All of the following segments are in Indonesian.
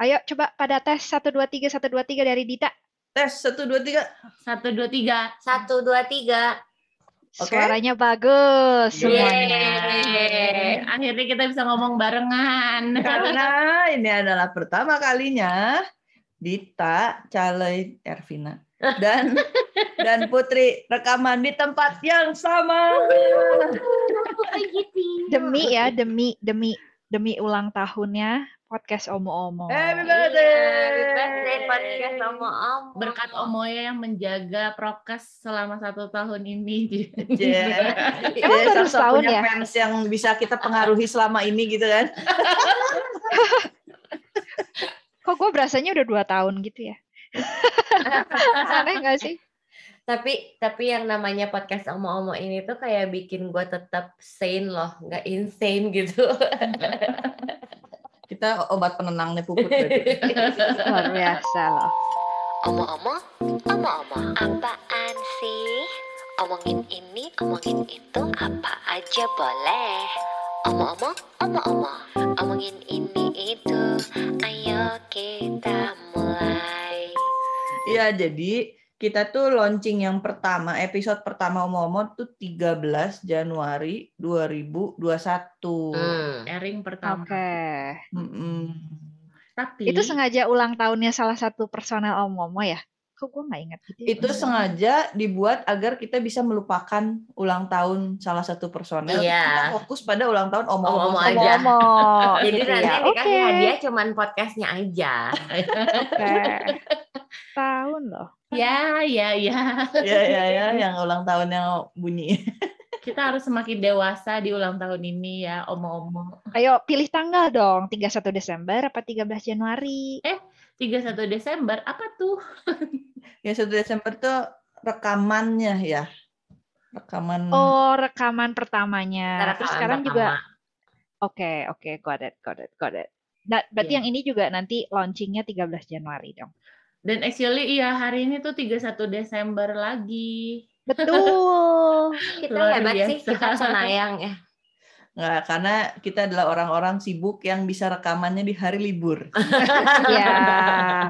Ayo coba pada tes 1 2 3 1 2 3 dari Dita. Tes satu dua tiga. Satu, dua, tiga. Satu, dua, tiga. Oke. Suaranya bagus semuanya. Yeay. Akhirnya kita bisa ngomong barengan. Karena ini adalah pertama kalinya Dita, Calai, Ervina dan dan Putri rekaman di tempat yang sama. Demi ya, demi demi demi ulang tahunnya podcast Omo-Omo. Happy Happy birthday. birthday podcast sama Om. Berkat Omoya yang menjaga prokes selama satu tahun ini. Yeah. Emang baru sosok setahun punya ya? fans yang bisa kita pengaruhi selama ini gitu kan. Kok gue berasanya udah dua tahun gitu ya? Aneh gak sih? Tapi tapi yang namanya podcast omo-omo ini tuh kayak bikin gue tetap sane loh, nggak insane gitu. Kita obat penenangnya puput. Luar biasa loh. Omo-omo, omo-omo, apaan sih? Omongin ini, omongin itu, apa aja boleh. Omo-omo, omo-omo, omongin ini itu, ayo kita mulai. Iya, jadi kita tuh launching yang pertama, episode pertama Omo-Omo tuh 13 Januari 2021. Hmm. Airing Oke. pertama. Mm-mm. Tapi Itu sengaja ulang tahunnya salah satu personel Omo-Omo ya? Kok gue gak ingat gitu ya? Itu sengaja dibuat agar kita bisa melupakan ulang tahun salah satu personel. Iya. Kita fokus pada ulang tahun Omo-omo Omo-Omo. aja. Omo-Omo. Jadi gitu nanti ya. dikasih Oke. hadiah cuman podcastnya aja. Oke. Tahun loh. Ya, ya, ya. Ya, ya, ya, yang ulang tahun yang bunyi. Kita harus semakin dewasa di ulang tahun ini ya, Omo-Omo. Ayo pilih tanggal dong. 31 Desember apa 13 Januari? 31 Desember, apa tuh? Ya, 1 Desember tuh rekamannya ya. Rekaman. Oh, rekaman pertamanya. Cara Terus sekarang pertama. juga Oke, oke, got it, got it, got it. Nah, berarti Iya. yang ini juga nanti launchingnya 13 Januari dong. Dan actually iya hari ini tuh 31 Desember lagi. Betul. Kita Luar hebat sih, biasa. kita senayang ya. Nggak, karena kita adalah orang-orang sibuk yang bisa rekamannya di hari libur. ya,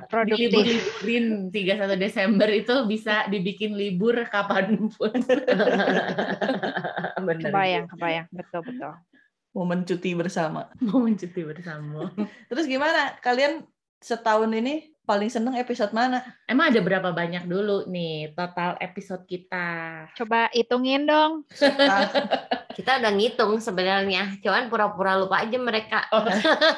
Di produktif. libur-liburin 31 Desember itu bisa dibikin libur kapan pun. Bener. Kebayang, kebayang. Betul, betul. Momen cuti bersama. Mau mencuti bersama. Terus gimana? Kalian setahun ini paling seneng episode mana? Emang ada berapa banyak dulu nih total episode kita? Coba hitungin dong. Kita udah ngitung sebenarnya, cuman pura-pura lupa aja mereka.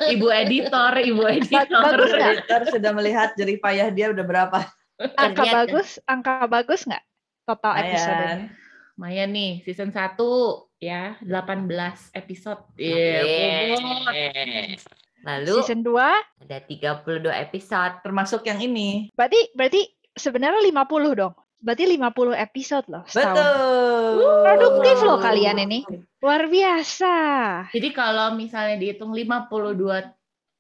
Ibu editor, ibu editor. bagus? Editor sudah melihat jerih payah dia udah berapa. Angka Ternyata. bagus, angka bagus nggak? Total episode. Lumayan. Maya nih, season 1 ya, 18 episode. Iya, bobot. Yeay. Lalu Season 2, ada 32 episode. Termasuk yang ini. berarti berarti sebenarnya 50 dong. Berarti 50 episode loh setahun. Betul. Produktif loh kalian ini. Luar biasa. Jadi kalau misalnya dihitung 52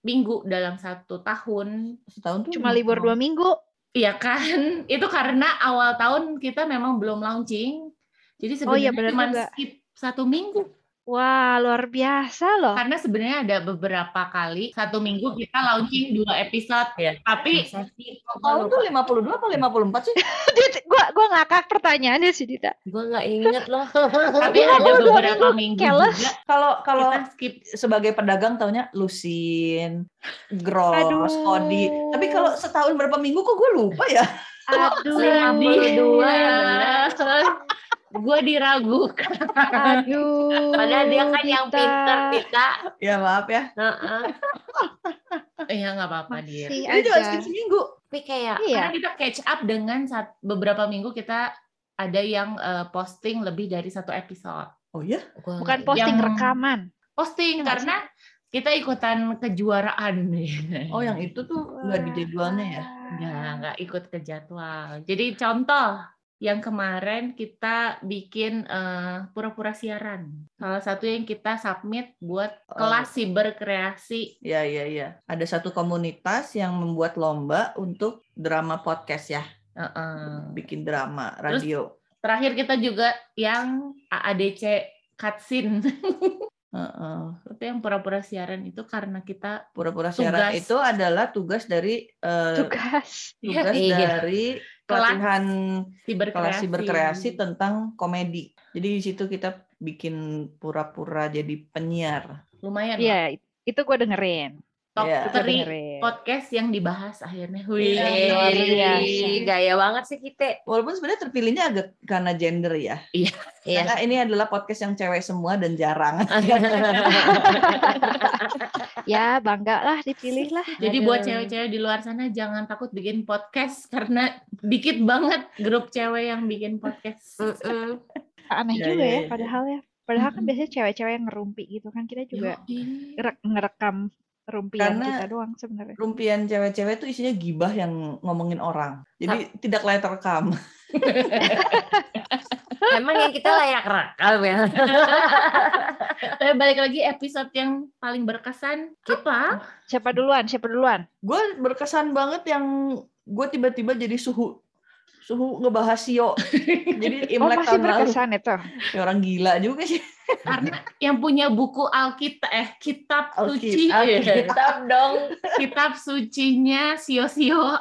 minggu dalam satu tahun, Setahun tuh Cuma libur dua minggu. Iya kan? Itu karena awal tahun kita memang belum launching. Jadi Oh iya, sebenarnya cuma juga. skip satu minggu. Wah, luar biasa loh. Karena sebenarnya ada beberapa kali satu minggu kita launching dua episode. Iya. Tapi Tahun tuh 52 apa 54 sih? Gua gua ngakak pertanyaannya sih Dita. Gue nggak inget loh. tapi ada dua beberapa minggu, minggu juga Kalau kalau kita skip. sebagai pedagang taunya Lusin, Gross. Kodi. Tapi kalau setahun berapa minggu kok gue lupa ya? Aduh. 52 ya benar. Gue diragukan. Aduh. Padahal dia kan yang Dita. pinter, Tita. Ya maaf ya. Heeh. Iya nggak apa-apa dia. Ini juga skip seminggu. Tapi kayak Iya. Karena kita catch up dengan sat- beberapa minggu kita ada yang eh, posting lebih dari satu episode. Oh iya? gua Bukan nggak posting Yang- rekaman. Posting Iya nggak karena kita ikutan kejuaraan. Oh yang itu tuh nggak di jadwalnya ya? Ya, nggak ikut ke jadwal. Jadi contoh yang kemarin kita bikin eh, pura-pura siaran. Salah satu yang kita submit buat Oh. kelas siberkreasi. Ya ya ya. Ada satu komunitas yang membuat lomba untuk drama podcast ya, Heeh. bikin drama Terus- radio. Terakhir kita juga yang AADC cutscene. Heeh. Tapi yang pura-pura siaran itu karena kita Pura-pura siaran itu adalah tugas dari eh, Tugas. tugas Iya. dari pelatihan kelas berkreasi tentang komedi. Jadi di situ kita bikin pura-pura jadi penyiar. Lumayan. Iya, itu gue dengerin. Top Iya. Gua 3 dengerin. podcast yang dibahas akhirnya. Wih. Iya, luar Ih, biasa. gaya banget sih kita. Walaupun sebenarnya terpilihnya agak karena gender ya. Iya. Karena ini adalah podcast yang cewek semua dan jarang. Ya, bangga lah dipilih lah. Jadi Aduh. buat cewek-cewek di luar sana jangan takut bikin podcast karena dikit banget grup cewek yang bikin podcast. Mm-mm. Aneh Iya, juga iya, ya, iya. padahal ya. Padahal kan biasanya cewek-cewek yang ngerumpi gitu kan. Kita juga ngerek- ngerekam rumpian Karena- kita doang sebenarnya. Rumpian cewek-cewek tuh isinya gibah yang ngomongin orang. Jadi tidak layak terekam. Emang yang kita layak rekam ya. Tapi balik lagi episode yang paling berkesan apa? Siapa duluan? Siapa duluan? Gue berkesan banget yang gue tiba-tiba jadi suhu suhu ngebahas Sio. Jadi Oh, Imlek masih tahun lalu. berkesan itu. Ya, orang gila juga sih. Karena yang punya buku Alkitab eh kitab Alkit- suci, Alkitab dong. kitab sucinya sio-sio.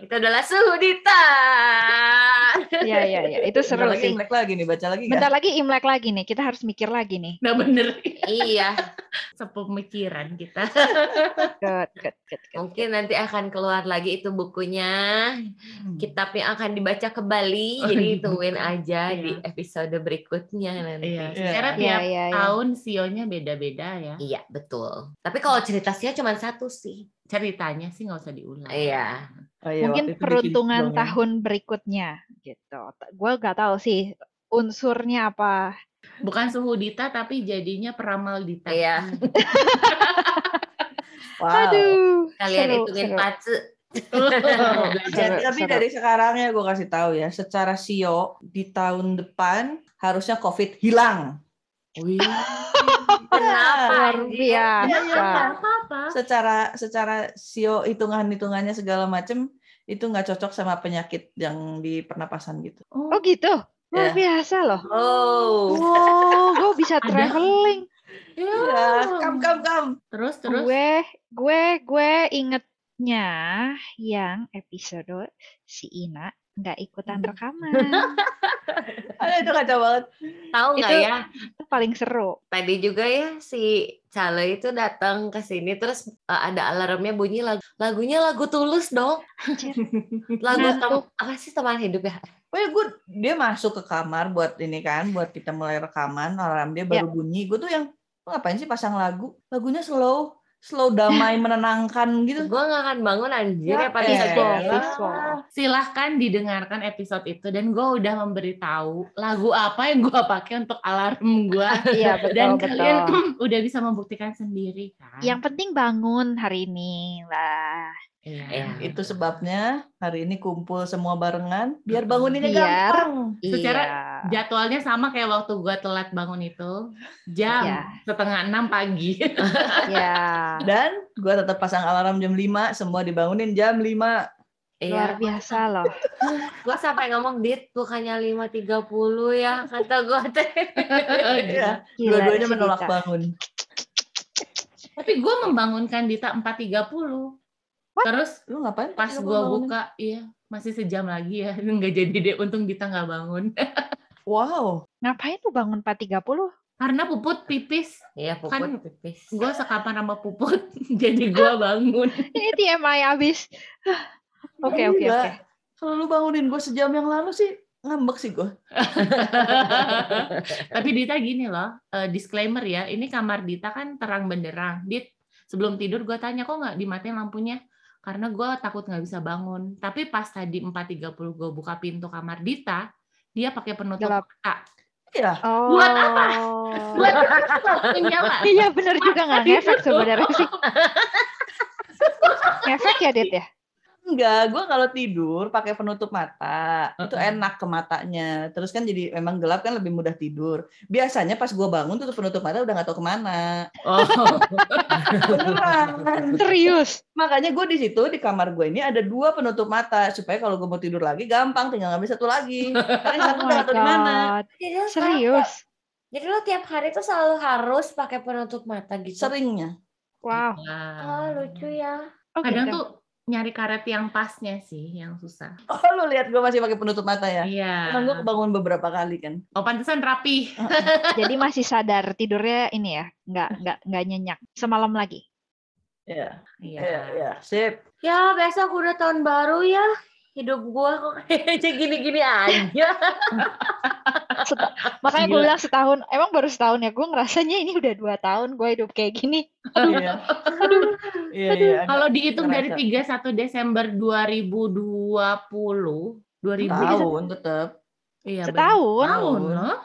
Kita adalah suhu Dita. Iya, iya, iya. Itu Bentar seru lagi sih. Imlek lagi nih, baca lagi? Bentar lagi Imlek lagi nih. Kita harus mikir lagi nih. Nah bener, iya. sepemikiran kita. Good, good, good, good. Mungkin nanti akan keluar lagi itu bukunya. Kitabnya akan dibaca kembali. Oh, Jadi iya. tungguin aja Iya. di episode berikutnya nanti. Iya, Iya. secara Iya, tiap iya, iya. tahun sionya beda-beda ya. Iya, betul. Tapi kalau cerita sih cuma satu sih. Ceritanya sih nggak usah diulang. Iya. Oh, iya, Mungkin itu peruntungan tahun berikutnya gitu. Gue gak tahu sih unsurnya apa. Bukan suhu Dita tapi jadinya peramal Dita. Iya. Wow. Aduh, Kalian seru, hitungin seru. pace. Belajar. Seru, Tapi dari sekarang ya gue kasih tahu ya, secara SEO di tahun depan harusnya COVID hilang. Wih. Kenapa? Luar anjir? Iya, biasa. apa-apa. Secara secara SEO hitungan-hitungannya segala macem itu nggak cocok sama penyakit yang di pernapasan gitu. Oh gitu, luar Ya. biasa loh. Oh. Wow, gue bisa traveling. Ya, kam kam kam. Terus terus. Gue, gue, gue ingetnya yang episode si Ina nggak ikutan rekaman. Aduh, itu kacau banget. Tahu nggak Itu- ya? Itu paling seru. Tadi juga ya si Cale itu datang ke sini terus uh, ada alarmnya bunyi lagu lagunya lagu tulus dong. Lagu tem- Ngantuk. apa sih teman hidup ya? Oh ya gue dia masuk ke kamar buat ini kan, buat kita mulai rekaman, alarm dia baru bunyi. Gue tuh yang "Lu ngapain sih pasang lagu? Lagunya slow, slow damai menenangkan gitu. Gue nggak akan bangun anjir Ya ya pada saat. Silahkan didengarkan episode itu dan gue udah memberitahu lagu apa yang gue pakai untuk alarm gue Iya betul dan betul. kalian udah bisa membuktikan sendiri kan. Yang penting bangun hari ini lah. Iya. Iya. Itu sebabnya hari ini kumpul semua barengan biar banguninnya Biar- gampang. Secara iya. Jadwalnya sama kayak waktu gue telat bangun itu jam Iya. setengah enam pagi. ya Dan gue tetap pasang alarm jam 5, semua dibangunin jam 5. luar Iya. biasa loh. Gue sampai ngomong dit bukannya 5.30 ya kata gue teh. Iya, dua-duanya menolak bangun. Tapi gue membangunkan Dita 4.30. Terus Lu ngapain? pas Lu gue bangunin? buka, iya masih sejam lagi ya. Nggak jadi deh, untung Dita nggak bangun. Wow. Ngapain tuh bangun 4.30? Karena puput pipis. Iya puput Kan- pipis. Gue sekapan sama puput, jadi gue bangun. Ini TMI abis. Oke oke oke. Kalau lu bangunin gue sejam yang lalu sih ngambek sih gue. Tapi Dita gini loh, eh, disclaimer ya, ini kamar Dita kan terang benderang. Dit, sebelum tidur gue tanya kok nggak dimatiin lampunya? Karena gue takut nggak bisa bangun. Tapi pas tadi 4.30 gue buka pintu kamar Dita, dia pakai penutup Gelap. mata. Iya. Oh. Buat apa? Buat nyala. Iya bener juga nggak ngefek sebenarnya sih. ngefek ya Dit ya? Enggak, gue kalau tidur pakai penutup mata itu Uh-uh. enak ke matanya. Terus kan jadi memang gelap kan lebih mudah tidur. Biasanya pas gue bangun tuh penutup mata udah nggak tahu ke mana. Oh, Beneran. Serius? Makanya gue di situ di kamar gue ini ada dua penutup mata supaya kalau gue mau tidur lagi gampang tinggal ngambil satu lagi. Karena Oh satu udah tahu di mana. Serius? Jadi lo tiap hari tuh selalu harus pakai penutup mata gitu. Seringnya. Wow. Oh, lucu ya. Oh, Kadang gitu. tuh nyari karet yang pasnya sih yang susah. Oh, lu lihat gue masih pakai penutup mata ya? Iya. Emang gue kebangun beberapa kali kan. Oh pantesan rapi. Jadi masih sadar tidurnya ini ya, nggak nggak nggak nyenyak. Semalam lagi. Iya, Iya. iya, iya. Sip. Ya, besok udah tahun baru ya. Hidup gua kok kayaknya gini-gini aja. Seta- Makanya gue bilang setahun, emang baru setahun ya. Gue ngerasanya ini udah dua tahun gue hidup kayak gini. Iya. Iya, iya. agak Kalau dihitung dari ngerasa. 31 Desember 2020, 2000 Tahun tetap. Iya. Setahun. Tahun loh.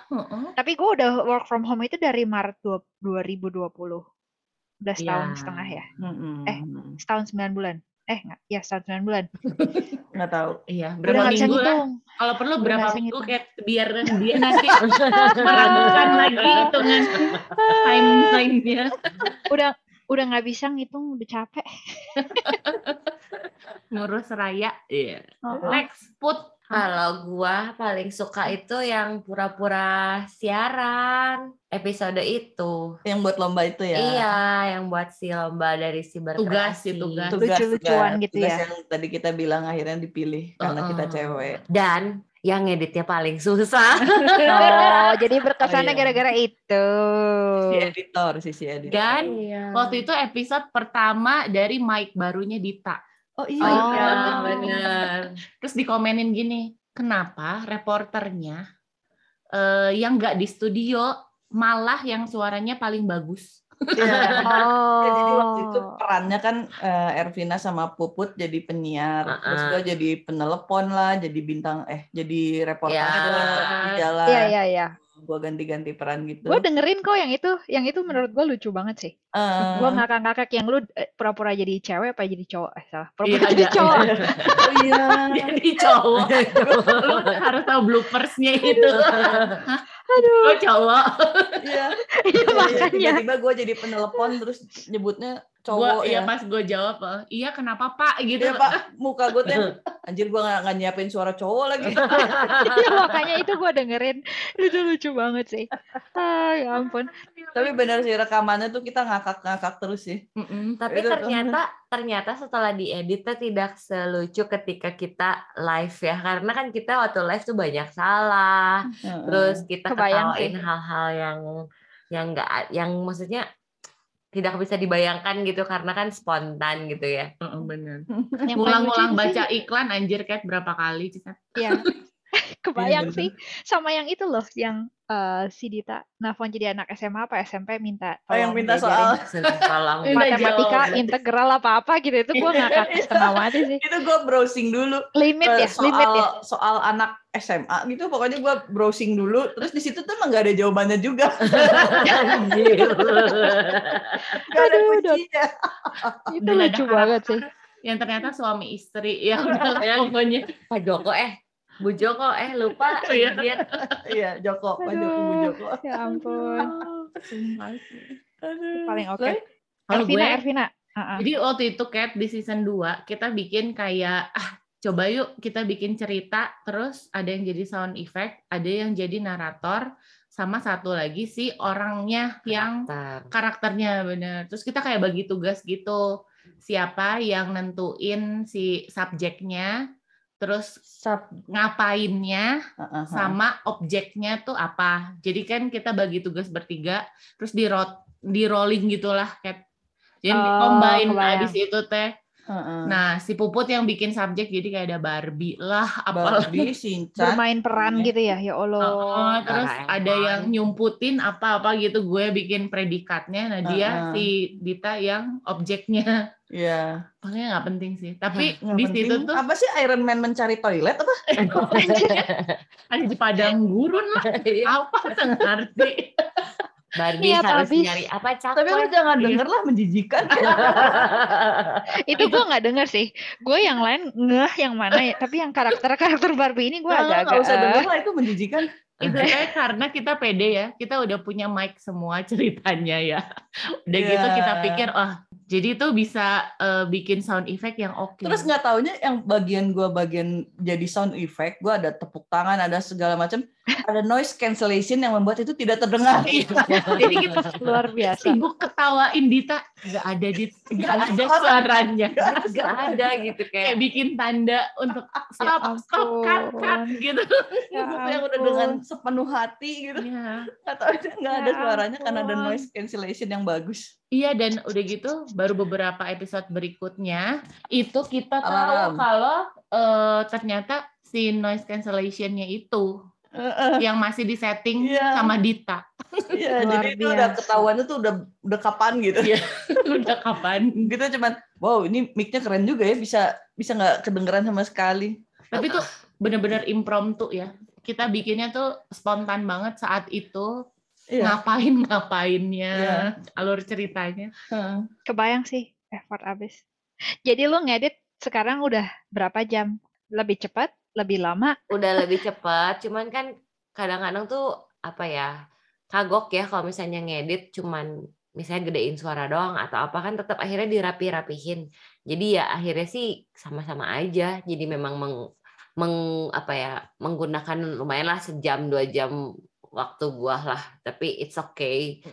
Tapi gue udah work from home itu dari Maret dua- 2020. Udah setahun Iya. setengah ya. Mm-mm. Eh. Setahun sembilan bulan. Eh nggak, ya setahun sembilan bulan. Nggak tahu. Iya, Udah berapa bisa minggu lah. Kalau perlu Udah berapa minggu kayak biar dia nanti meragukan lagi hitungan time-time-nya. Udah udah nggak bisa ngitung, udah capek. Ngurus raya. Iya. Oh, Next, put. Kalau gua paling suka itu yang pura-pura siaran episode itu. Yang buat lomba itu ya. Iya, yang buat si lomba dari si Tugas sih, tugas. Lucu-lucuan gitu tugas ya. yang tadi kita bilang akhirnya dipilih karena kita Uh-uh. cewek. Dan yang ngeditnya paling susah. Oh, jadi berkesannya Oh, iya. gara-gara itu. Si editor, sisi editor. Dan Iya. waktu itu episode pertama dari mic barunya Dita. Oh Oh iya. iya, Oh. bener. Terus dikomenin gini, kenapa reporternya eh, yang nggak di studio malah yang suaranya paling bagus? Iya. Oh. Ya, jadi waktu itu perannya kan eh, Ervina sama Puput jadi penyiar, Uh-uh. terus gue jadi penelepon lah, jadi bintang eh jadi reporter Ya. di jalan. Iya, iya, iya. Gue ganti-ganti peran gitu. Gue dengerin kok yang itu. Yang itu menurut gue lucu banget sih. Eh, Gue ngakak-ngakak yang lu eh, pura-pura jadi cewek apa jadi cowok? Eh, salah. Iya, Pura-pura jadi ada. cowok. oh iya. Jadi cowok. Lu harus tahu bloopersnya itu. Aduh. Lo cowok. Iya. Iya, Iya, iya. makanya. Tiba-tiba gue jadi penelepon terus nyebutnya Gua, cowok iya ya. pas gue jawab, eh, iya kenapa pak gitu. Iya pak, muka gue tuh anjir gue gak, nyiapin suara cowok lagi. Iya, makanya itu gue dengerin. Itu lucu banget sih. Ah, ya ampun. Tapi benar sih rekamannya tuh kita ngakak-ngakak terus sih. Mm-mm. Tapi Itu tuh. ternyata ternyata setelah diedit tuh tidak selucu ketika kita live ya. Karena kan kita waktu live tuh banyak salah. Heeh. Terus kita Kebayang ketawain sih. hal-hal yang yang enggak yang maksudnya tidak bisa dibayangkan gitu karena kan spontan gitu ya. Bener. Yang paling Ngulang-ngulang baca iklan anjir kayak berapa kali Cita. Iya. Kebayang Iya, sih. Sama yang itu loh, yang eh, si Dita nelfon jadi anak SMA apa SMP minta Oh, yang minta soal. Matematika integral apa-apa gitu itu gue ngakak setengah mati sih Itu gue browsing dulu. limit eh, ya soal, limit ya soal anak SMA gitu. Pokoknya gue browsing dulu. Terus di situ tuh emang gak ada jawabannya juga. Gak ada Aduh, kuncinya. itu lucu banget sih Yang ternyata suami istri ya udah Ya. pokoknya. Pak Joko eh Bu Joko eh lupa Iya. dia Iya, Joko. Pak Joko, Bu. Joko. ya ampun. Aduh. paling oke Lah, Kalau Ervina gue- Ervina ah. Jadi waktu itu Cat di season 2 kita bikin kayak ah coba yuk kita bikin cerita terus ada yang jadi sound effect, ada yang jadi narator sama satu lagi si orangnya yang Karakter. karakternya bener. Terus kita kayak bagi tugas gitu. Siapa yang nentuin si subjeknya, terus Sap. ngapainnya Heeh. sama objeknya tuh apa. Jadi kan kita bagi tugas bertiga, terus di ro- di rolling gitulah kayak jadi Oh, combine kebayang. abis itu teh. Heeh. Nah, si Puput yang bikin subjek jadi kayak ada Barbie lah, apalagi Barbie, Shinchan. bermain peran Iya. gitu ya ya Oh, Allah terus Doraemon. ada yang nyumputin apa-apa gitu gue bikin predikatnya nah dia Heeh. si Dita yang objeknya Iya. pokoknya nggak penting sih tapi Nggak di penting. situ tuh Apa sih Iron Man mencari toilet apa? ada di padang gurun lah apa nggak ngerti Barbie Niat harus habis. nyari apa Tapi lu cakwe. jangan Iya. denger lah menjijikan. itu gue nggak denger sih gue yang lain ngeh yang mana ya tapi yang karakter karakter Barbie ini gue agak-agak usah eh, denger lah itu menjijikan. Itu kayak karena kita pede ya kita udah punya mic semua ceritanya ya udah gitu Iya. kita pikir oh jadi tuh bisa eh, bikin sound effect yang oke Terus nggak taunya yang bagian gua bagian jadi sound effect, gua ada tepuk tangan, ada segala macam. Ada noise cancellation yang membuat itu tidak terdengar. Iya. Jadi kita Luar biasa. sibuk ketawain Dita, nggak ada di, nggak ada ada suara. suaranya. Gak ada gitu Kayak kayak bikin tanda untuk stop, stop, cut, cut ampun. gitu. Ya yang udah ampun. dengan sepenuh hati gitu. Iya. Atau aja nggak ada Ya suaranya karena ada ampun. noise cancellation yang bagus. Iya dan udah gitu baru beberapa episode berikutnya itu kita tahu Alarm. kalau eh, ternyata si noise cancellation-nya itu Heeh. yang masih disetting Iya. sama Dita. Iya, Luar jadi itu udah biasa. ketahuannya tuh udah udah kapan gitu. Iya. udah kapan? Kita cuman wow ini mic-nya keren juga ya bisa bisa nggak kedengeran sama sekali. Tapi tuh bener-bener impromptu ya. Kita bikinnya tuh spontan banget saat itu Iya. ngapain ngapainnya Iya. alur ceritanya. Heeh. Kebayang sih effort abis. Jadi lu ngedit sekarang udah berapa jam? Lebih cepat? Lebih lama? udah lebih cepat. Cuman kan kadang-kadang tuh apa ya kagok ya kalau misalnya ngedit cuman misalnya gedein suara doang atau apa kan tetap akhirnya dirapi-rapihin. Jadi ya akhirnya sih sama-sama aja. Jadi memang meng, meng- apa ya menggunakan lumayan lah sejam dua jam waktu gua lah. Tapi it's okay.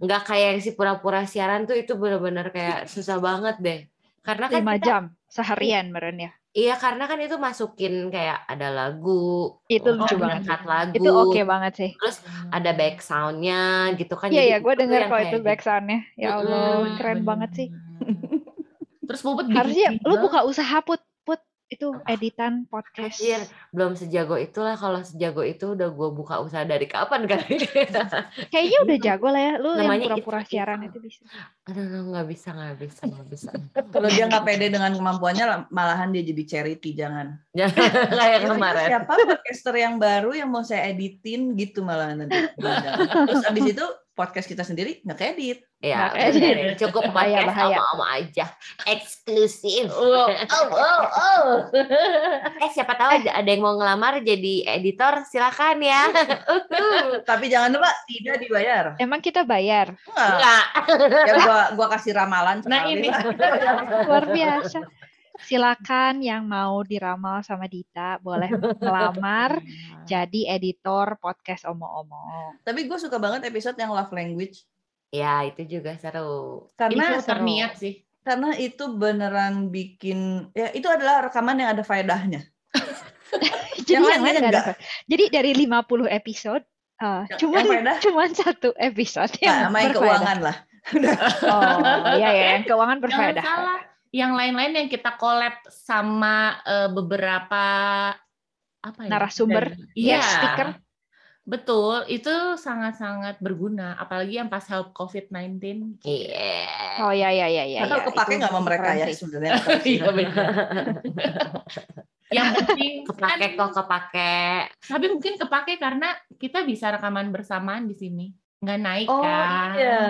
Nggak kayak yang si pura-pura siaran tuh itu bener-bener kayak susah banget deh. Karena kan Lima kita- jam seharian meren ya. Iya karena kan itu masukin kayak ada lagu, Itu Oh, lucu iya. banget. lagu, Itu oke banget sih. terus ada back soundnya gitu kan. Iya Jadi ya, gue denger kok itu gitu. back soundnya. Ya Allah, keren banget sih. Terus Puput Harusnya lu buka usaha put itu editan podcast. Anjir, belum sejago itulah kalau sejago itu udah gue buka usaha dari kapan kali. Kayaknya udah jago lah ya. Lu yang Namanya pura-pura itu- siaran itu. itu bisa. Aduh nggak bisa nggak bisa nggak bisa. Kalau dia nggak pede dengan kemampuannya, malahan dia jadi charity, jangan. Kayak kemarin. Siapa podcaster yang baru yang mau saya editin gitu malah nanti. Terus abis itu podcast kita sendiri nggak edit. Ya, bener. cukup Bahaya, bahaya. sama aja, eksklusif. Oh, oh, oh, oh. eh siapa tahu ada ada yang mau ngelamar jadi editor silakan ya. Tapi jangan lupa tidak dibayar. Emang kita bayar. Enggak. Enggak. Ya gua gua kasih ramalan. Nah ini. Luar biasa. Silakan yang mau diramal sama Dita boleh melamar jadi editor podcast omo-omo. Tapi gue suka banget episode yang love language Ya itu juga seru. karena itu terniat sih. karena itu beneran bikin ya itu adalah rekaman yang ada faedahnya. Jadi Yang yang lain ada. enggak. Jadi dari 50 episode eh, cuman faedah cuman satu episode nah, yang yang berfaedah. keuangan lah. Oh, iya ya, yang keuangan Jangan berfaedah. salah. Yang lain-lain yang kita collab sama eh, beberapa apa ya? Narasumber, Iya. guest speaker. Betul, itu sangat-sangat berguna, apalagi yang pas help COVID-19. Iya. Oh ya ya ya ya. Atau ya, kepake nggak sama mereka ya sebenarnya. Iya benar. Yang penting kepake kan- kok kepake. Tapi mungkin kepake karena kita bisa rekaman bersamaan di sini. Nggak naik Oh kan. iya.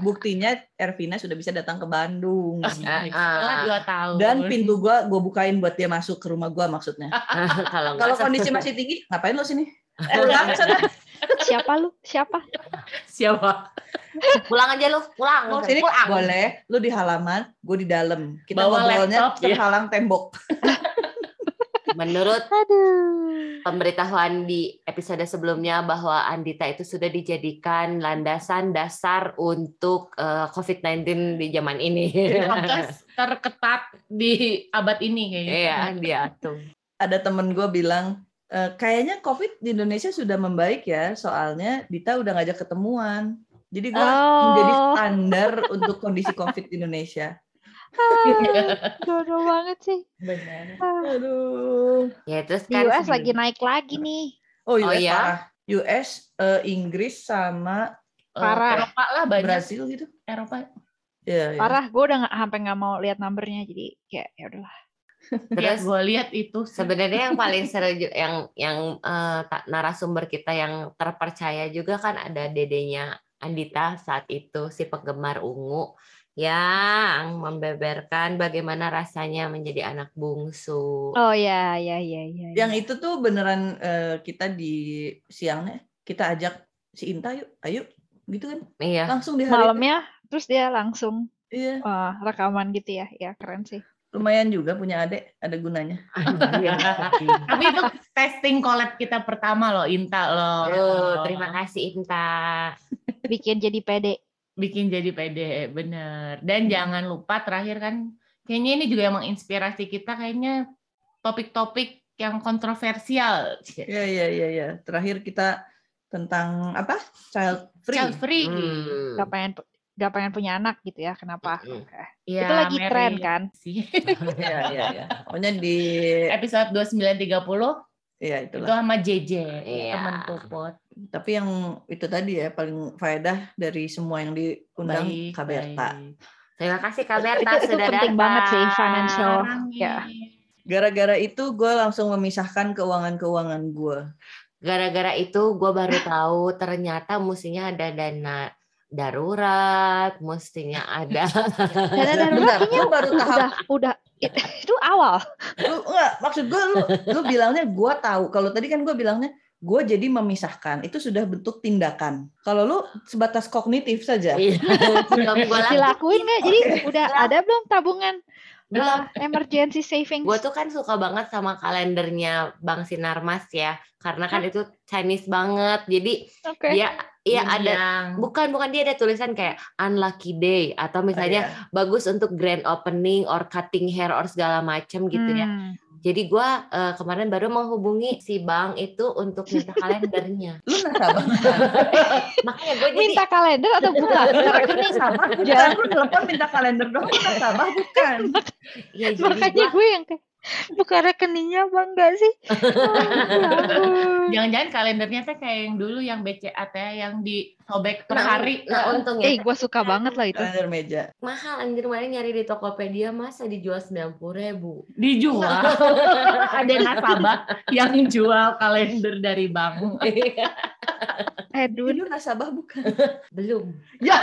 Buktinya Ervina sudah bisa datang ke Bandung. Setelah dua tahun. Dan pintu gua gua bukain buat dia masuk ke rumah gua maksudnya. Kalau Kalau kondisi masih tinggi, ngapain lo sini? Pulang sana. Siapa lu? Siapa? siapa? pulang aja lu, pulang. Mau sini pulang. boleh. Lu di halaman, gue di dalam. Kita Bawa ngobrolnya laptop, ya. terhalang tembok. Menurut Aduh. pemberitahuan di episode sebelumnya bahwa Andita itu sudah dijadikan landasan dasar untuk eh, COVID-19 di zaman ini. Terketat di abad ini kayaknya. Iya, dia tuh. Ada temen gue bilang, "Eh, kayaknya COVID di Indonesia sudah membaik ya, soalnya Dita udah ngajak ketemuan. Jadi gue Oh. menjadi standar untuk kondisi COVID di Indonesia. Dodo banget sih. Benar. Ah, Aduh. Ya terus Di kan US sebelum- lagi naik lagi nih. Oh, US Oh, iya? parah. US, eh, Inggris sama Parah. Eropa lah banyak. Brazil gitu. Eropa. Iya, iya. Parah, gue udah nggak sampai nggak mau lihat numbernya jadi kayak ya udahlah. Ya, Terus gue lihat itu. sih. sebenarnya yang paling seru yang yang eh, ta- narasumber kita yang terpercaya juga kan ada dedenya Andita saat itu si penggemar ungu yang membeberkan bagaimana rasanya menjadi anak bungsu. Oh ya ya ya ya. ya. Yang itu tuh beneran eh, kita di siangnya kita ajak si Inta yuk, ayo gitu kan. Iya. Langsung di hari itu. malamnya terus dia langsung Iya. wah, rekaman gitu ya. Ya keren sih. lumayan juga punya adik, ada gunanya. Iya. Tapi itu testing collab kita pertama loh, Inta loh. Aduh, terima kasih Inta. Bikin jadi pede. Bikin jadi pede, bener. Dan jangan lupa terakhir kan, kayaknya ini juga yang menginspirasi kita kayaknya topik-topik yang kontroversial. Iya iya iya iya. Terakhir kita tentang apa? Child free. Child free. Hmm. Gak pengen gak pengen punya anak gitu ya. Kenapa? Oke. Ya, Itu lagi Mary. tren kan? Sih. Iya iya iya. Pokoknya di Episode 2930 Iya itu itulah. sama JJ, Iya. teman Puput. Tapi yang itu tadi ya paling faedah dari semua yang diundang Baik, Kak Berta. baik. Terima kasih Kak Berta Itu, itu sudah penting datang. banget sih financial. Sekarang Ya. Gara-gara itu gue langsung memisahkan keuangan-keuangan gue. Gara-gara itu gue baru tahu ternyata mestinya ada dana darurat, mestinya ada. Dana darurat Bentar, kayaknya baru tahap udah udah it- itu awal. lu enggak maksud gue lu lu bilangnya gue tahu kalau tadi kan gue bilangnya gue jadi memisahkan itu sudah bentuk tindakan kalau lu sebatas kognitif saja Iya. Dilakuin nggak? Jadi udah Belum. ada belum tabungan Belum. uh, emergency savings? Gue tuh kan suka banget sama kalendernya Bang Sinarmas ya, karena kan itu Chinese banget. Jadi Oke. dia iya ada Yang bukan bukan dia ada tulisan kayak unlucky day atau misalnya Iya. bagus untuk grand opening or cutting hair or segala macem gitu ya. Hmm. Jadi gua eh, kemarin baru menghubungi si Bang itu untuk minta kalendernya. lu nasabah Makanya gue jadi Minta kalender atau buka rekening? sama bukan Jangan. lu telepon minta kalender dong nasabah bukan ya jadi Makanya gua- gue yang kayak buka rekeningnya bang enggak sih? Oh. Jangan-jangan kalendernya teh kayak yang dulu yang BCA teh yang disobek per Nah, hari. Nah, untungnya Eh, gue suka banget loh itu. kalender meja mahal anjir kemarin nyari di Tokopedia masa dijual 90 ribu. dijual. Ada nasabah yang jual kalender dari bank. Edwin. lu nasabah bukan Belum. ya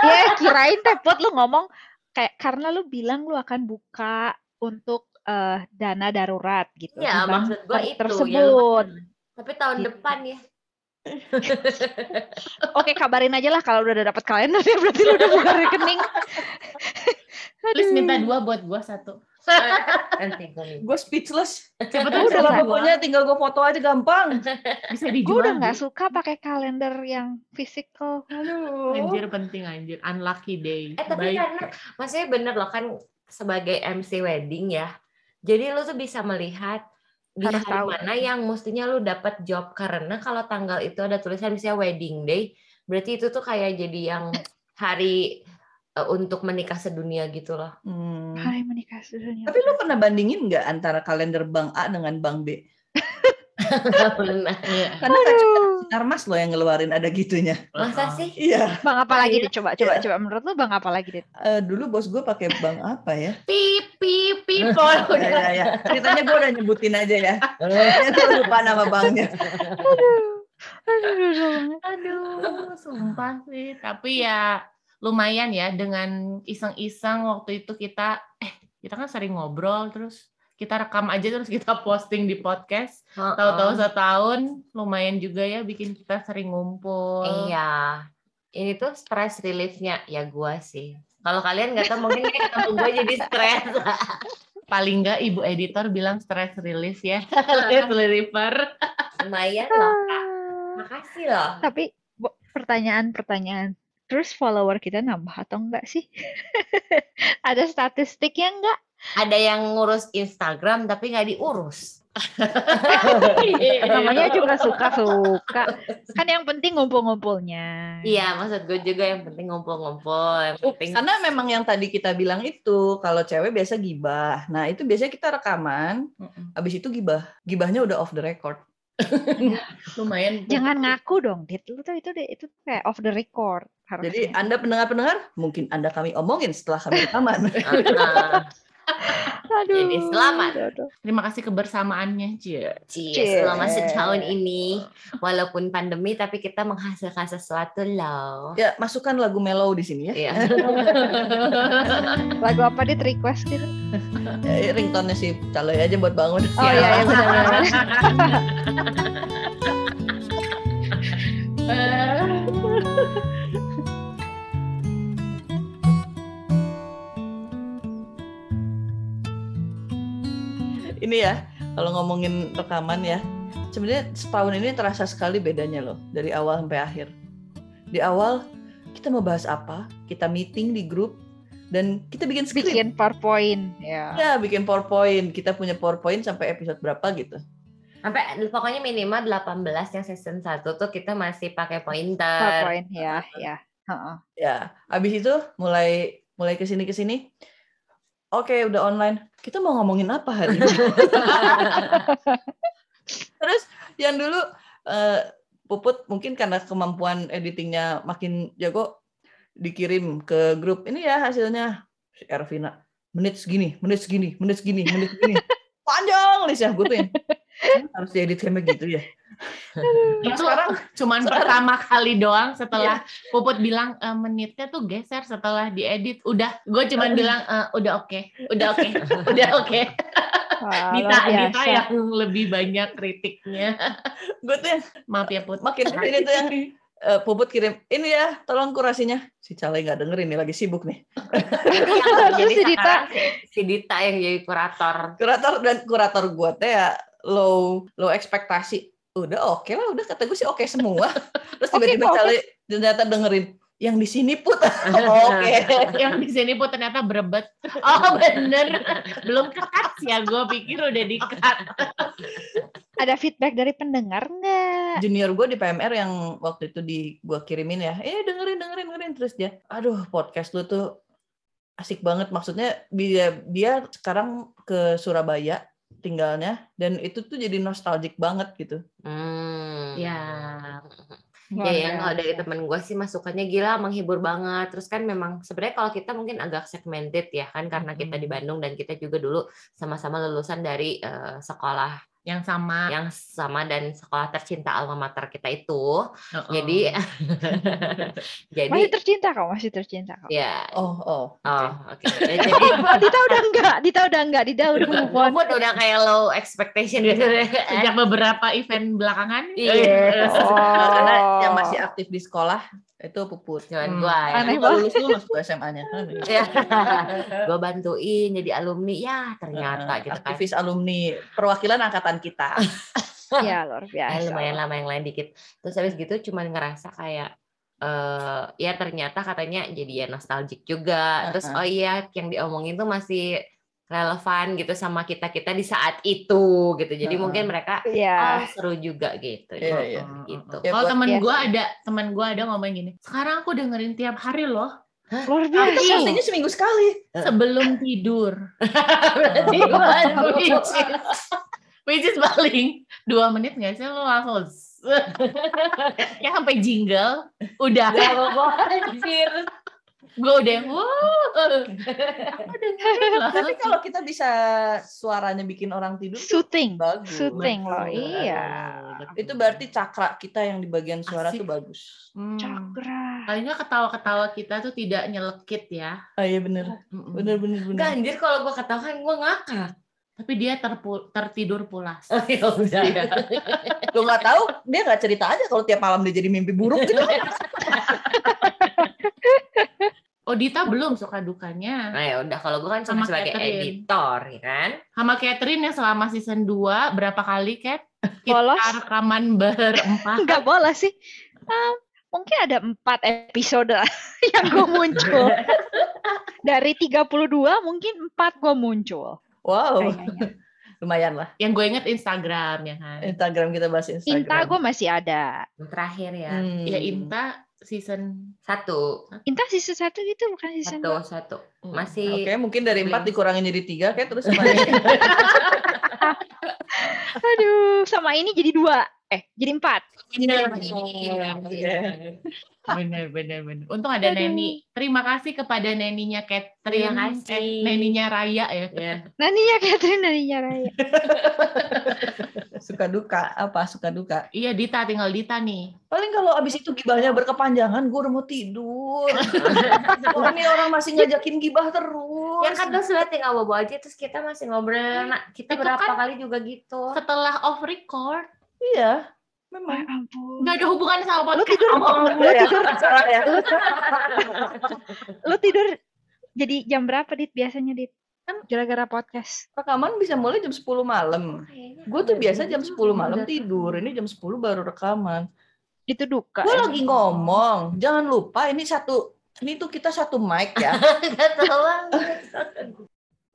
Ya kirain tepot lu ngomong kayak karena lu bilang lu akan buka untuk eh, dana darurat gitu. Ya di bank maksud gue itu tersebut. ya. Tapi tahun Gitu. depan ya. Oke kabarin aja lah kalau udah dapet kalender ya berarti lu udah buka rekening. Please minta dua buat gua satu. Nanti gue gue speechless Siapa tahu udah pokoknya tinggal gue foto aja gampang bisa Gue dijual. udah nggak suka pakai kalender yang physical. aduh Anjir penting anjir. Unlucky day. Eh tapi Baik. karena maksudnya bener loh kan sebagai MC wedding ya. Jadi lu tuh bisa melihat di Harus hari tahu. mana yang mestinya lu dapat job karena kalau tanggal itu ada tulisan misalnya wedding day, berarti itu tuh kayak jadi yang hari eh, untuk menikah sedunia gitu loh. Hmm. Hai menikah dunia. tapi lu pernah bandingin nggak antara kalender bank A dengan bank B. Iya. karena Kak Armas loh yang ngeluarin ada gitunya Masa sih? iya Bang apa lagi Iya. deh coba coba coba menurut lu bang apa lagi deh? Eh, dulu bos gue pakai bank apa ya Pip pip people. ya, ya, ya. ceritanya gue udah nyebutin aja ya ya gue lupa nama banknya Aduh, sumpah sih. Tapi ya lumayan ya dengan iseng-iseng waktu itu kita eh kita kan sering ngobrol terus kita rekam aja terus kita posting di podcast. Tahu-tahu setahun lumayan juga ya bikin kita sering ngumpul. Iya. Ini tuh stress relief-nya ya gua sih. Kalau kalian nggak tahu mungkin ini ketemu gue jadi stres. Paling nggak ibu editor bilang stress relief ya. Stress reliever. Lumayan loh, Kak. Makasih loh. Tapi pertanyaan-pertanyaan. Terus follower kita nambah atau enggak sih? Ada statistiknya enggak? Ada yang ngurus Instagram tapi nggak diurus. Namanya juga suka-suka. Kan yang penting ngumpul-ngumpulnya. Iya, maksud gue juga yang penting ngumpul-ngumpul. Yang penting karena memang yang tadi kita bilang itu kalau cewek biasa gibah nah itu biasanya kita rekaman abis itu gibah gibahnya udah off the record lumayan. Jangan ngaku dong, Dit. Lu tuh itu itu kayak off the record jadi harusnya. anda pendengar-pendengar mungkin anda kami omongin setelah kami rekaman Ah, Aduh. jadi selamat. aduh. Terima kasih kebersamaannya, Cie. Cie, Cie. selama setahun ini walaupun pandemi tapi kita menghasilkan sesuatu loh. ya masukkan lagu mellow di sini ya Iya. Lagu apa Dit request Dit? Eh, ringtone si Caloy aja buat bangun Oh iya, iya benar-benar. ini ya, kalau ngomongin rekaman ya, sebenarnya setahun ini terasa sekali bedanya loh dari awal sampai akhir. Di awal kita mau bahas apa, kita meeting di grup dan kita bikin skrip. Bikin PowerPoint ya. Ya, bikin PowerPoint. Kita punya PowerPoint sampai episode berapa gitu. Sampai pokoknya minimal 18 yang season 1 tuh kita masih pakai pointer. PowerPoint ya, ya. Heeh. Ya, habis itu mulai mulai ke sini Oke, udah online. Kita mau ngomongin apa hari ini? Terus yang dulu eh, Puput mungkin karena kemampuan editingnya makin jago dikirim ke grup ini ya hasilnya si Ervina menit segini, menit segini, menit segini, menit segini. Panjang listnya gue tuh yang harus diedit kayak gitu ya. Nah, Itu sekarang cuman sekarang- pertama kali doang setelah Puput bilang "E, menitnya tuh geser setelah diedit. Udah, gue cuman bilang "E, udah oke, udah oke, udah oke. Wah, Dita, Dita yang lebih banyak kritiknya. gue tuh yang Maaf ya Put. makin ke sini tuh yang eh, Puput kirim ini ya tolong kurasinya si Cale nggak dengerin nih lagi sibuk nih Ini jadi Si Dita. si, si Dita yang jadi kurator. kurator dan kurator gue teh ya low low ekspektasi udah oke lah udah kata gue sih oke semua terus tiba-tiba oke. Cale ternyata dengerin yang di sini put oke Yang di sini Put ternyata berebet. Oh bener, belum kekat ya. Gue pikir udah dikat. Ada feedback dari pendengar nggak? junior gue di PMR yang waktu itu di gue kirimin ya eh dengerin dengerin dengerin terus dia aduh podcast lu tuh asik banget maksudnya dia dia sekarang ke Surabaya tinggalnya dan itu tuh jadi nostalgic banget gitu Hmm. Ya. Luar Ya, yang kalau dari temen gue sih masukannya gila menghibur banget. Terus kan memang sebenarnya kalau kita mungkin agak segmented ya kan karena kita di Bandung dan kita juga dulu sama-sama lulusan dari eh, sekolah Yang sama. yang sama dan sekolah tercinta alma mater kita itu. Oh, Jadi jadi Masih tercinta kok, masih tercinta kok. ya oh oh oh oke. Ya, jadi Oh, Dita udah enggak, Dita udah enggak, Dita udah move on. Udah kayak low expectation gitu deh. sejak beberapa event belakangan. Iya. karena yang Oh. masih aktif di sekolah itu puput Cuman Hmm. gua ya. Aneh Lu lulus lulus tuh SMA-nya Ya. gue bantuin jadi alumni ya ternyata gitu kan. aktivis alumni perwakilan angkatan kita Ya, luar Eh, biasa. lumayan lama yang lain dikit. Terus habis gitu cuman ngerasa kayak eh ya ternyata katanya jadi ya nostalgic juga. Terus Uh-uh. oh iya yang diomongin tuh masih relevan gitu sama kita-kita di saat itu gitu. Jadi Uh-uh. mungkin mereka oh Ya, seru juga gitu. Iya, iya. Gitu. Ya, Kalau temen ya. gue ada, temen gue ada ngomong gini. Sekarang aku dengerin tiap hari loh, luar itu biasa. postingnya seminggu sekali sebelum tidur. Berarti. Which is, paling dua menit nggak sih lo langsung ya sampai jingle udah anjir. gue udah wow tapi kalau kita bisa suaranya bikin orang tidur tuh Soothing, bagus soothing loh. Betul. Iya. itu berarti cakra kita yang di bagian suara Asik. tuh bagus Hmm. Cakra. Nggak ketawa-ketawa kita tuh tidak nyelekit ya. oh iya bener bener bener bener anjir kalau gue ketahuan gue ngakak. Tapi dia terpu- tertidur pulas. Oh, ya udah. lo nggak tahu dia nggak cerita aja kalau tiap malam dia jadi mimpi buruk gitu Oh Dita belum suka dukanya. Nah ya udah kalau gue kan Sama sebagai Catherine. editor ya kan. Sama Catherine yang selama season 2 berapa kali Cat? Kita Bolos. rekaman berempat. Enggak boleh sih. Um, mungkin ada empat episode yang gue muncul. Dari 32 mungkin empat gue muncul. Wow Kayaknya. lumayan lah Yang gue inget Instagram ya kan. Instagram kita bahas Instagram Inta gue masih ada. Yang terakhir ya. Hmm. Ya Inta season Satu. Inta season satu gitu bukan season Satu, dua. satu. Hmm. Masih Oke, mungkin dari empat dikurangin jadi tiga, kayak terus. Aduh, sama ini jadi dua. Eh, jadi empat. bener Oke. bener bener bener. Untung ada Aduh. Neni. Terima kasih kepada neninya Catherine. Terima kasih. Eh, neninya Raya ya. ya. Naninya Catherine, naninya Raya. suka duka, apa suka duka. Iya Dita tinggal Dita nih. Paling kalau abis itu gibahnya berkepanjangan, gue udah mau tidur. Oh, ini orang masih ngajakin gibah terus. Ya kan terus tinggal bobo aja terus kita masih ngobrol. Nah, kita Itu berapa kan- kali juga gitu. Setelah off record Iya, Ya memang. ampun. nggak ada hubungan sama Lu podcast. tidur, Oh, lu ya? tidur, Salah ya. lu tidur jadi jam berapa dit biasanya dit? gara-gara podcast. Rekaman bisa mulai jam 10 malam. Gue tuh biasa jam 10 malam tidur. Ini jam 10 baru rekaman. Itu duka. Gue ya. lagi ngomong. Jangan lupa ini satu ini tuh kita satu mic ya. Gak tahu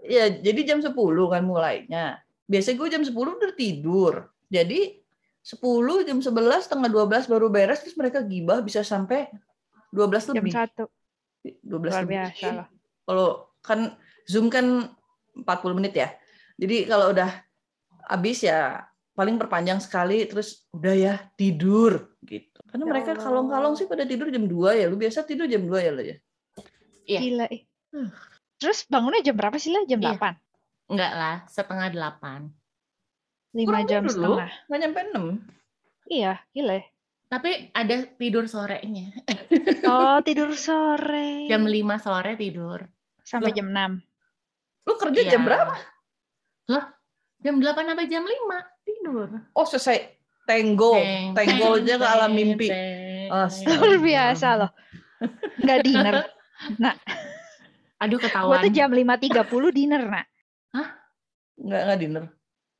ya, jadi jam 10 kan mulainya. Biasanya gue jam 10 udah tidur. Jadi 10 jam 11 setengah 12 baru beres terus mereka gibah bisa sampai 12 lebih. Jam 1. 12 Luar. Biasa lebih. Kalau kan Zoom kan 40 menit ya. Jadi kalau udah habis ya paling perpanjang sekali terus udah ya tidur gitu. Karena ya mereka kalong-kalong sih pada tidur jam 2 ya. Lu biasa tidur jam 2 ya lo ya. Iya. Gila. Terus bangunnya jam berapa sih lah? Jam iya. 8? Enggak lah, setengah 8 lima jam dulu, setengah. Nggak nyampe enam. Iya, gila. Tapi ada tidur sorenya. oh, tidur sore. Jam lima sore tidur. Sampai Loh. jam enam. Lu kerja iya. jam berapa? Loh, jam delapan sampai jam lima tidur. Oh, selesai tenggo. Tenggo aja ke alam mimpi. Oh, Luar biasa loh. Gak dinner. Nah. Aduh ketahuan. Gue tuh jam 5.30 dinner, nak. Hah? Gak nggak dinner.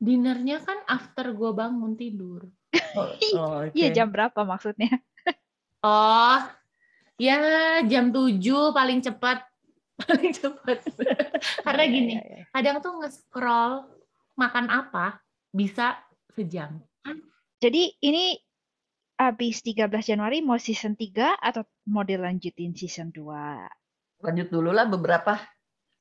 Dinernya kan after gue bangun tidur. Oh, oh, oke. Iya, jam berapa maksudnya? Oh, ya jam 7 paling cepat. Paling cepat. Karena gini, Iya, iya, iya. kadang tuh nge-scroll makan apa bisa sejam. Jadi ini habis 13 Januari mau season 3 atau mau dilanjutin season 2? Lanjut dulu lah beberapa.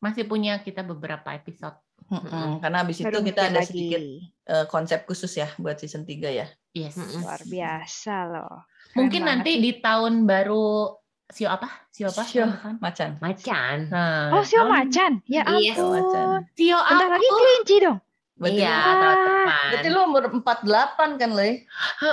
Masih punya kita beberapa episode. Mm-mm, Karena habis itu kita ada lagi. sedikit eh, konsep khusus ya buat season 3 ya. Yes. Mm-mm. Luar biasa loh. Keren Mungkin banget nanti di tahun baru Sio apa? Sio apa? Sio. Macan. Macan. Oh, Sio macan. Ya Iya, Sio macan. ampun. Sio Bentar apa? lagi kelinci dong. Berarti Iya, depan. Berarti lu umur 48 kan, Le?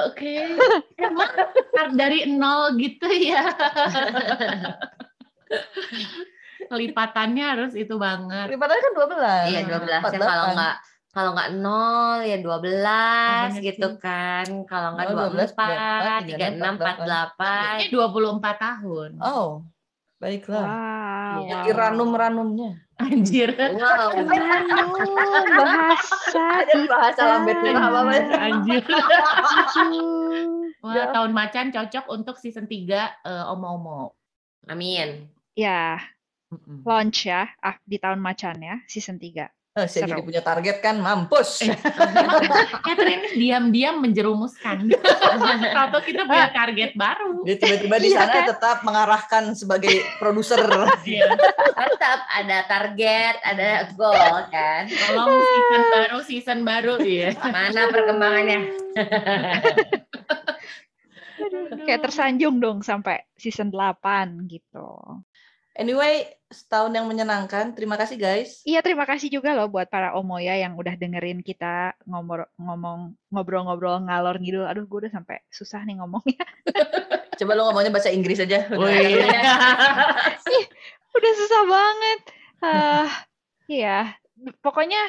Oke. Emang start dari nol gitu ya. Lipatannya harus itu banget. Lipatannya kan 12. Iya, 12 ya kalau nggak kalau nggak nol ya 12 bener gitu sih. kan. Kalau nggak Oh, 12, 24, 36, 36, 48. Ini 24 tahun. Oh, baiklah. Wow. Iya. Jadi ranum-ranumnya. Anjir. Wow. Aduh, bahasa Ada bahasa kita. lambet lu apa. Anjir. Wah, Ya. tahun macan cocok untuk season 3 eh, omo-omo. Amin. Ya, Launch ya ah, di tahun macan ya, season 3. Oh, saya Seru. jadi punya target kan, mampus. Eh. Catherine diam-diam menjerumuskan. Atau kita punya target baru. Dia tiba-tiba di Iya sana kan? tetap mengarahkan sebagai produser. Iya. Tetap ada target, ada goal kan. Tolong season baru, season baru ya. Mana perkembangannya? Kayak tersanjung dong sampai season 8 gitu. Anyway, setahun yang menyenangkan. Terima kasih guys. Iya, terima kasih juga loh buat para Omoya yang udah dengerin kita ngomor, ngomong ngobrol-ngobrol ngalor ngidul. Aduh, gue udah sampai susah nih ngomongnya. Coba lu ngomongnya bahasa Inggris aja. Oh, iya. udah susah banget. Ah, iya, pokoknya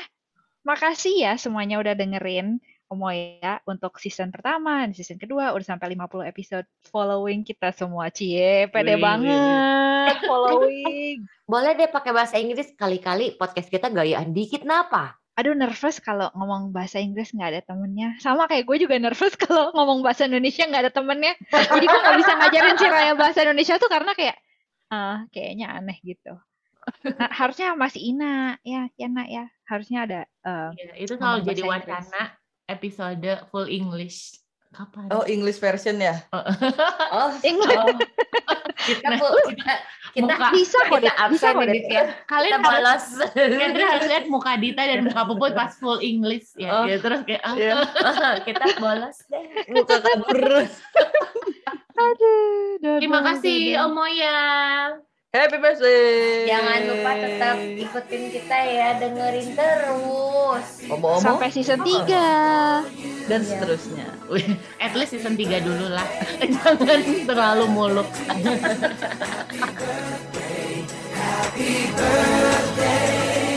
makasih ya semuanya udah dengerin Omoya untuk season pertama, dan season kedua udah sampai 50 episode following kita semua. Cie, pede Wih, wih, wih. banget following. Boleh deh pakai bahasa Inggris kali-kali podcast kita gayaan dikit napa? Aduh nervous kalau ngomong bahasa Inggris nggak ada temennya. Sama kayak gue juga nervous kalau ngomong bahasa Indonesia nggak ada temennya. Jadi gue nggak bisa ngajarin si Raya bahasa Indonesia tuh karena kayak, ah kayaknya aneh gitu. Nah, harusnya masih Ina ya, ya nak ya. Harusnya ada. eh, Iya, itu selalu jadi bahasa Inggris. Episode full English. Kapan? Oh, English version ya? Oh, English. Oh, kita Nah, full- kita kita muka- bisa kok, kita bisa absen kok. ya. Dit, ya. Kita kalian harus bolos. Catherine harus lihat muka Dita dan muka Puput pas full English ya. Oh. Ya, terus kayak ah, Iya. kita bolos deh. Muka kabur. Aduh, terima kasih. Om Moya. Happy birthday. Jangan lupa tetap ikutin kita ya, dengerin terus. Omo-omo Sampai season 3. dan seterusnya. Wih, At least season 3 dulu lah. Jangan terlalu muluk. Happy birthday